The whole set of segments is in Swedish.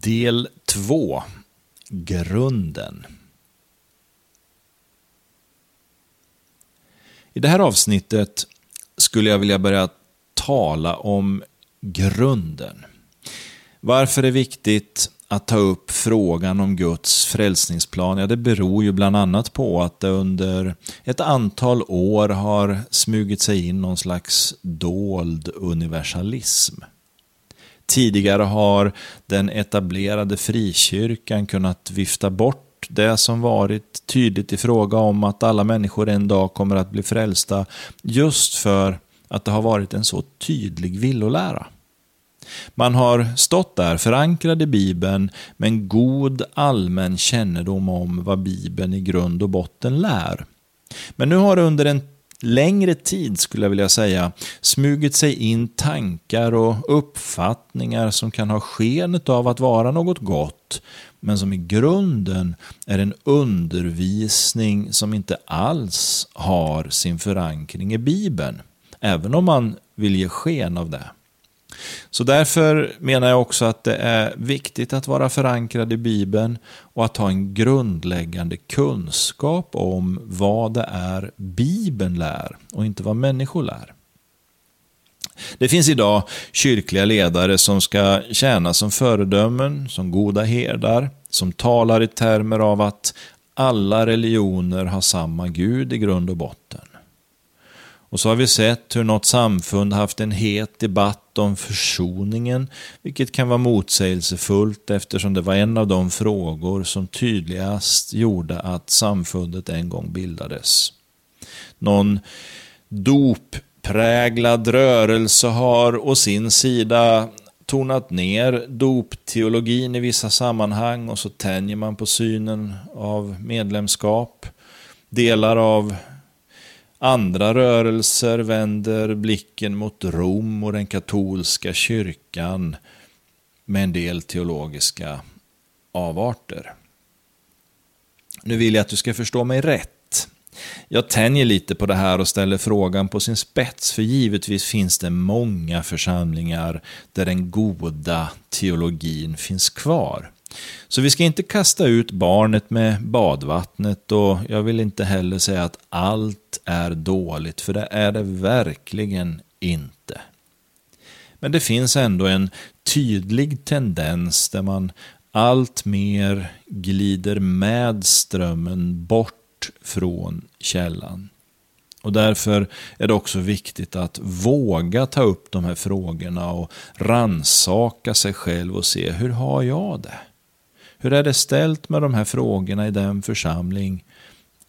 Del 2 Grunden I det här avsnittet skulle jag vilja börja tala om grunden. Varför det är viktigt att ta upp frågan om Guds frälsningsplan, ja det beror ju bland annat på att det under ett antal år har smugit sig in någon slags dold universalism. Tidigare har den etablerade frikyrkan kunnat vifta bort det som varit tydligt i fråga om att alla människor en dag kommer att bli frälsta just för att det har varit en så tydlig villolära. Man har stått där förankrad i Bibeln med en god allmän kännedom om vad Bibeln i grund och botten lär. Men nu har det under en längre tid, skulle jag vilja säga, smugit sig in tankar och uppfattningar som kan ha skenet av att vara något gott, men som i grunden är en undervisning som inte alls har sin förankring i Bibeln, även om man vill ge sken av det. Så därför menar jag också att det är viktigt att vara förankrad i Bibeln och att ha en grundläggande kunskap om vad det är Bibeln lär och inte vad människor lär. Det finns idag kyrkliga ledare som ska tjäna som föredömen, som goda herdar, som talar i termer av att alla religioner har samma Gud i grund och botten. Och så har vi sett hur något samfund haft en het debatt om försoningen, vilket kan vara motsägelsefullt eftersom det var en av de frågor som tydligast gjorde att samfundet en gång bildades. Någon doppräglad rörelse har å sin sida tonat ner dopteologin i vissa sammanhang och så tänjer man på synen av medlemskap. Delar av Andra rörelser vänder blicken mot Rom och den katolska kyrkan med en del teologiska avarter. Nu vill jag att du ska förstå mig rätt. Jag tänjer lite på det här och ställer frågan på sin spets, för givetvis finns det många församlingar där den goda teologin finns kvar. Så vi ska inte kasta ut barnet med badvattnet och jag vill inte heller säga att allt är dåligt, för det är det verkligen inte. Men det finns ändå en tydlig tendens där man allt mer glider med strömmen bort från källan. Och därför är det också viktigt att våga ta upp de här frågorna och ransaka sig själv och se hur har jag det? Hur är det ställt med de här frågorna i den församling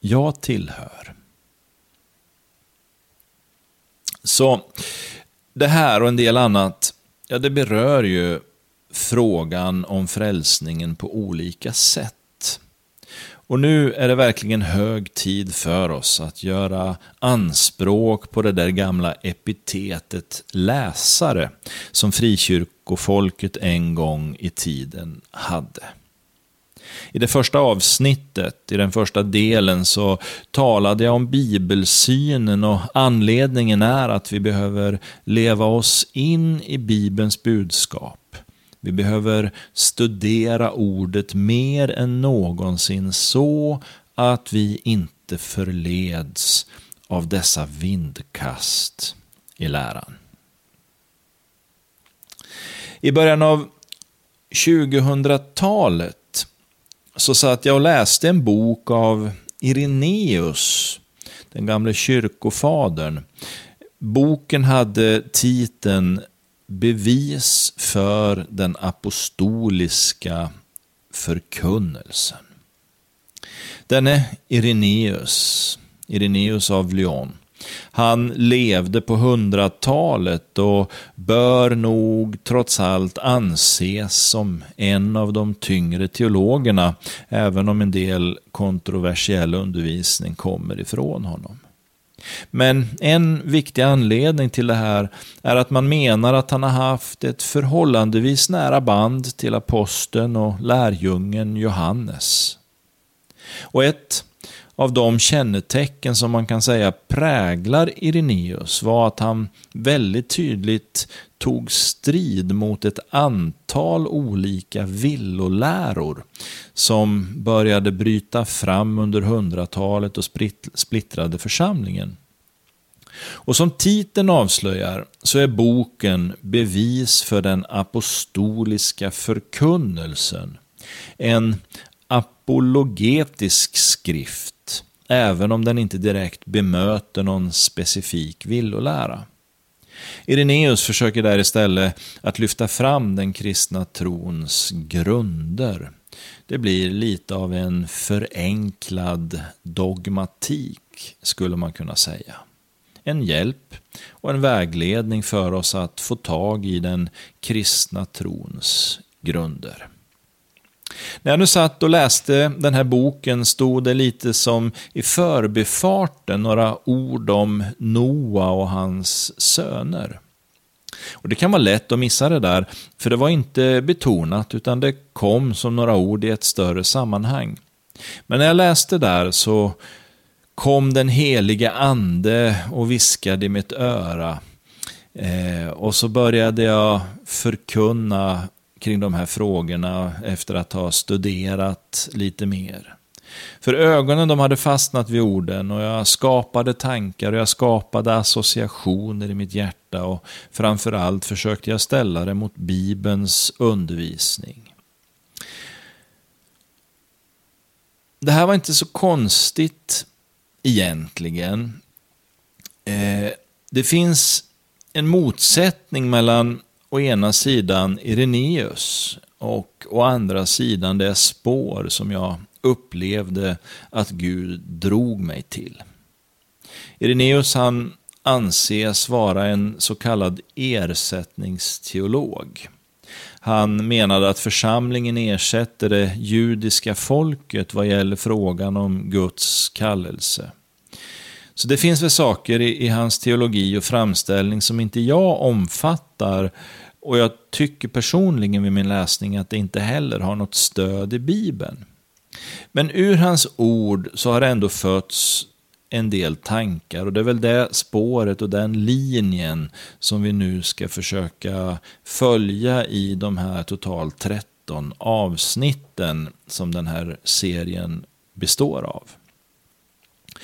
jag tillhör? Så det här och en del annat, ja det berör ju frågan om frälsningen på olika sätt. Och nu är det verkligen hög tid för oss att göra anspråk på det där gamla epitetet läsare som frikyrkofolket en gång i tiden hade. I det första avsnittet, i den första delen, så talade jag om bibelsynen och anledningen är att vi behöver leva oss in i Bibelns budskap. Vi behöver studera ordet mer än någonsin så att vi inte förleds av dessa vindkast i läran. I början av 2000-talet så satt jag och läste en bok av Ireneus, den gamle kyrkofadern. Boken hade titeln Bevis för den apostoliska förkunnelsen. Denne Ireneus, Ireneus av Lyon, han levde på hundratalet och bör nog trots allt anses som en av de tyngre teologerna, även om en del kontroversiell undervisning kommer ifrån honom. Men en viktig anledning till det här är att man menar att han har haft ett förhållandevis nära band till aposteln och lärjungen Johannes. Och ett av de kännetecken som man kan säga präglar Ireneus var att han väldigt tydligt tog strid mot ett antal olika villoläror som började bryta fram under hundratalet och splittrade församlingen. Och som titeln avslöjar så är boken bevis för den apostoliska förkunnelsen. En apologetisk skrift, även om den inte direkt bemöter någon specifik villolära. Ireneus försöker där istället att lyfta fram den kristna trons grunder. Det blir lite av en förenklad dogmatik, skulle man kunna säga. En hjälp och en vägledning för oss att få tag i den kristna trons grunder. När jag nu satt och läste den här boken stod det lite som i förbifarten några ord om Noa och hans söner. Och Det kan vara lätt att missa det där, för det var inte betonat utan det kom som några ord i ett större sammanhang. Men när jag läste där så kom den helige ande och viskade i mitt öra. Eh, och så började jag förkunna kring de här frågorna efter att ha studerat lite mer. För ögonen de hade fastnat vid orden och jag skapade tankar och jag skapade associationer i mitt hjärta och framförallt försökte jag ställa det mot Bibelns undervisning. Det här var inte så konstigt egentligen. Eh, det finns en motsättning mellan å ena sidan Ireneus och å andra sidan det spår som jag upplevde att Gud drog mig till. Ireneus han anses vara en så kallad ersättningsteolog. Han menade att församlingen ersätter det judiska folket vad gäller frågan om Guds kallelse. Så det finns väl saker i, i, hans teologi och framställning som inte jag omfattar och jag tycker personligen vid min läsning att det inte heller har något stöd i Bibeln. Men ur hans ord så har det ändå fötts en del tankar och det är väl det spåret och den linjen som vi nu ska försöka följa i de här totalt 13 avsnitten som den här serien består av.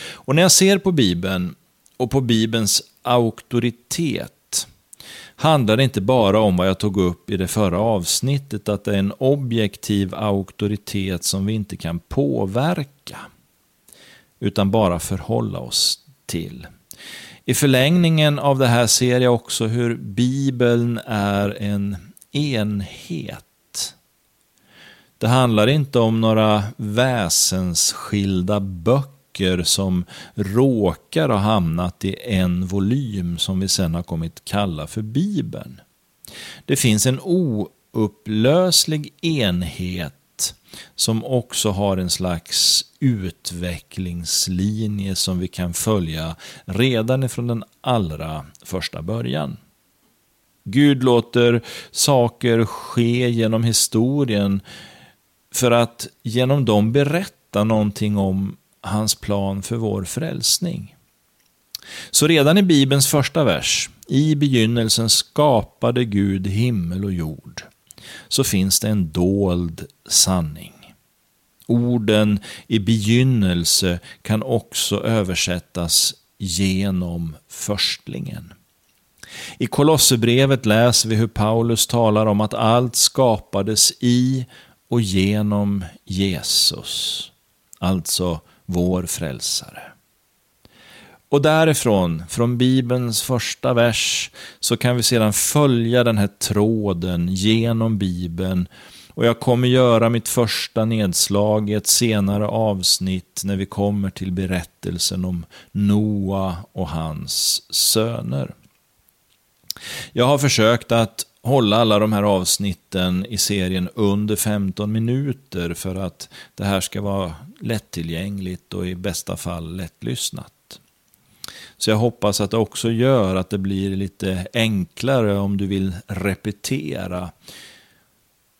Och när jag ser på Bibeln och på Bibelns auktoritet handlar det inte bara om vad jag tog upp i det förra avsnittet, att det är en objektiv auktoritet som vi inte kan påverka, utan bara förhålla oss till. I förlängningen av det här ser jag också hur Bibeln är en enhet. Det handlar inte om några väsensskilda böcker böcker som råkar ha hamnat i en volym som vi sen har kommit kalla för Bibeln. Det finns en oupplöslig enhet som också har en slags utvecklingslinje som vi kan följa redan ifrån den allra första början. Gud låter saker ske genom historien för att genom dem berätta någonting om hans plan för vår frälsning. Så redan i Bibelns första vers, i begynnelsen skapade Gud himmel och jord, så finns det en dold sanning. Orden i begynnelse kan också översättas genom förstlingen. I Kolosserbrevet läser vi hur Paulus talar om att allt skapades i och genom Jesus. Alltså vår frälsare. Och därifrån, från Bibelns första vers, så kan vi sedan följa den här tråden genom Bibeln. Och jag kommer göra mitt första nedslag i ett senare avsnitt när vi kommer till berättelsen om Noa och hans söner. Jag har försökt att hålla alla de här avsnitten i serien under 15 minuter för att det här ska vara lättillgängligt och i bästa fall lättlyssnat. Så jag hoppas att det också gör att det blir lite enklare om du vill repetera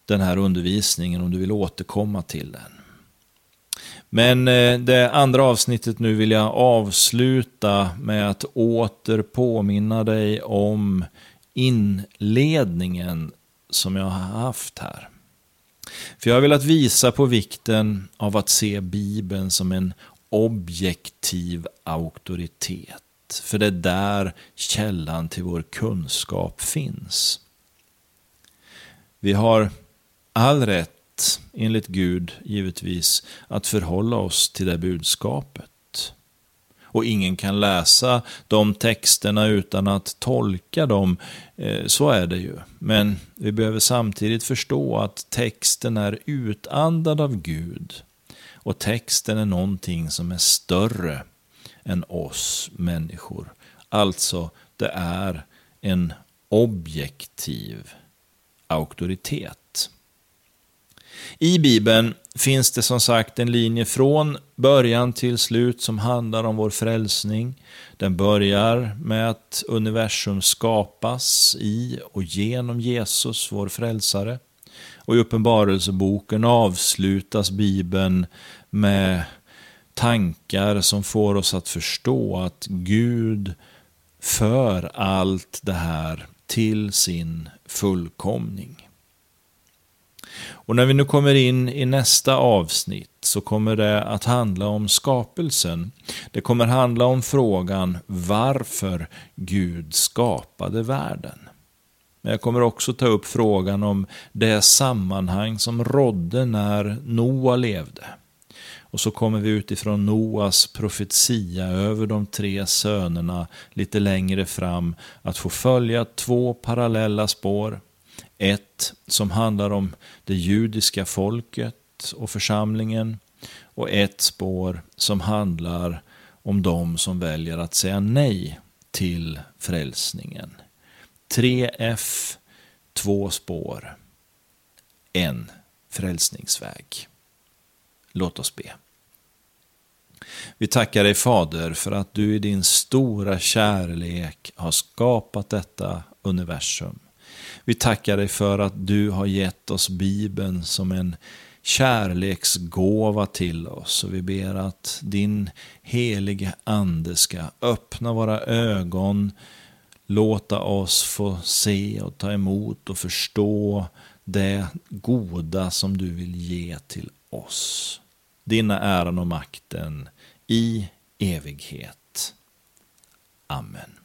den här undervisningen, om du vill återkomma till den. Men eh, det andra avsnittet nu vill jag avsluta med att åter påminna dig om inledningen som jag har haft här. För jag har velat visa på vikten av att se Bibeln som en objektiv auktoritet. För det är där källan till vår kunskap finns. Vi har all rätt, enligt Gud givetvis, att förhålla oss till det budskapet. Och ingen kan läsa de texterna utan att tolka dem. Eh, så är det ju. Men vi behöver samtidigt förstå att texten är utandad av Gud. Och texten är någonting som är större än oss människor. Alltså, det är en objektiv auktoritet. I Bibeln finns det som sagt en linje från början till slut som handlar om vår frälsning. Den börjar med att universum skapas i och genom Jesus, vår frälsare. Och i Uppenbarelseboken avslutas Bibeln med tankar som får oss att förstå att Gud för allt det här till sin fullkomning. Och när vi nu kommer in i nästa avsnitt så kommer det att handla om skapelsen. Det kommer handla om frågan varför Gud skapade världen. Men jag kommer också ta upp frågan om det sammanhang som rådde när Noa levde. Och så kommer vi utifrån Noas profetia över de tre sönerna lite längre fram att få följa två parallella spår. Ett som handlar om det judiska folket och församlingen och ett spår som handlar om de som väljer att säga nej till frälsningen. 3F, två spår, en frälsningsväg. Låt oss be. Vi tackar dig Fader för att du i din stora kärlek har skapat detta universum. Vi tackar dig för att du har gett oss Bibeln som en kärleksgåva till oss. Och vi ber att din helige Ande ska öppna våra ögon, låta oss få se och ta emot och förstå det goda som du vill ge till oss. Dina äran och makten i evighet. Amen.